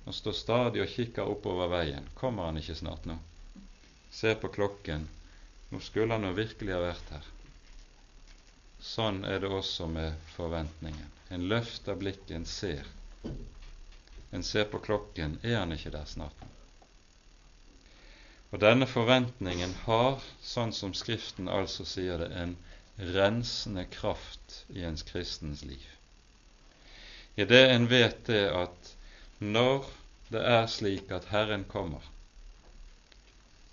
Han står stadig og kikker oppover veien. Kommer han ikke snart nå? Ser på klokken. Nå skulle han jo virkelig ha vært her. Sånn er det også med forventningen. En løfter blikket, en ser. En ser på klokken, er han ikke der snart? Og denne forventningen har, sånn som Skriften altså sier det, en rensende kraft i ens kristens liv. I det en vet det at når det er slik at Herren kommer,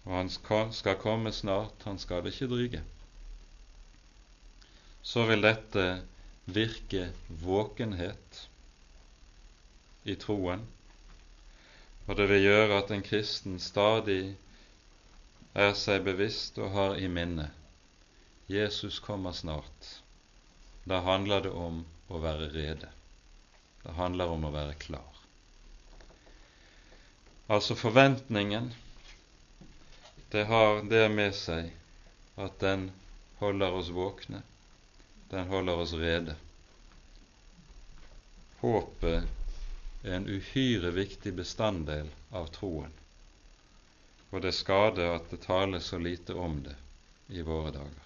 og Han skal komme snart, han skal ikke dryge, så vil dette virke våkenhet i troen, og det vil gjøre at en kristen stadig er seg bevisst og har i minne Jesus kommer snart. Da handler det om å være rede. Det handler om å være klar. Altså forventningen, det har det med seg at den holder oss våkne, den holder oss rede. Håpet en uhyre viktig bestanddel av troen, og det skader at det tales så lite om det i våre dager.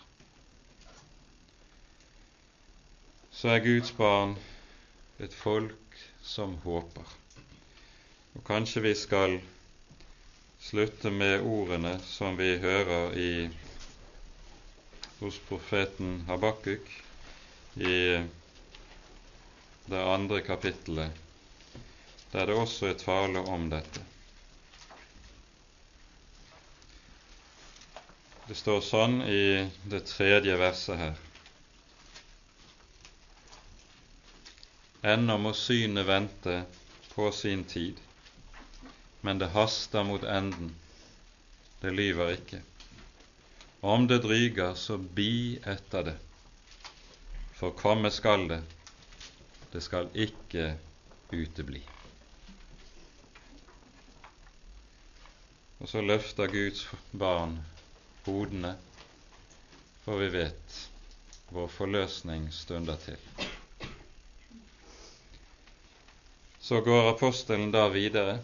Så er Guds barn et folk som håper. Og kanskje vi skal slutte med ordene som vi hører i, hos profeten Habakuk i det andre kapittelet der det også er tale om dette. Det står sånn i det tredje verset her. Ennå må synet vente på sin tid, men det haster mot enden. Det lyver ikke. Om det dryger, så bi etter det, for komme skal det. Det skal ikke utebli. Og så løfter Guds barn hodene, for vi vet vår forløsning stunder til. Så går apostelen da videre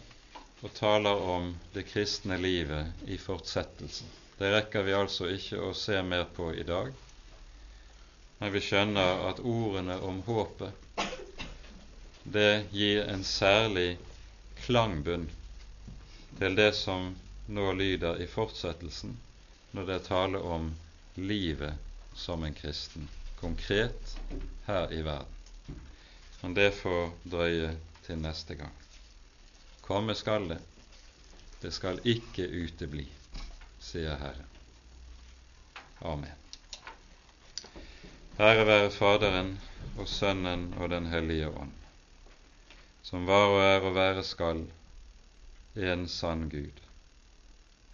og taler om det kristne livet i fortsettelsen. Det rekker vi altså ikke å se mer på i dag, men vi skjønner at ordene om håpet, det gir en særlig klangbunn til det som nå lyder i fortsettelsen når det er tale om livet som en kristen, konkret her i verden. Men det får drøye til neste gang. Komme skal det, det skal ikke utebli, sier Herren. Amen. Herre være Faderen og Sønnen og Den hellige ånd, som var og er og være skal, en sann Gud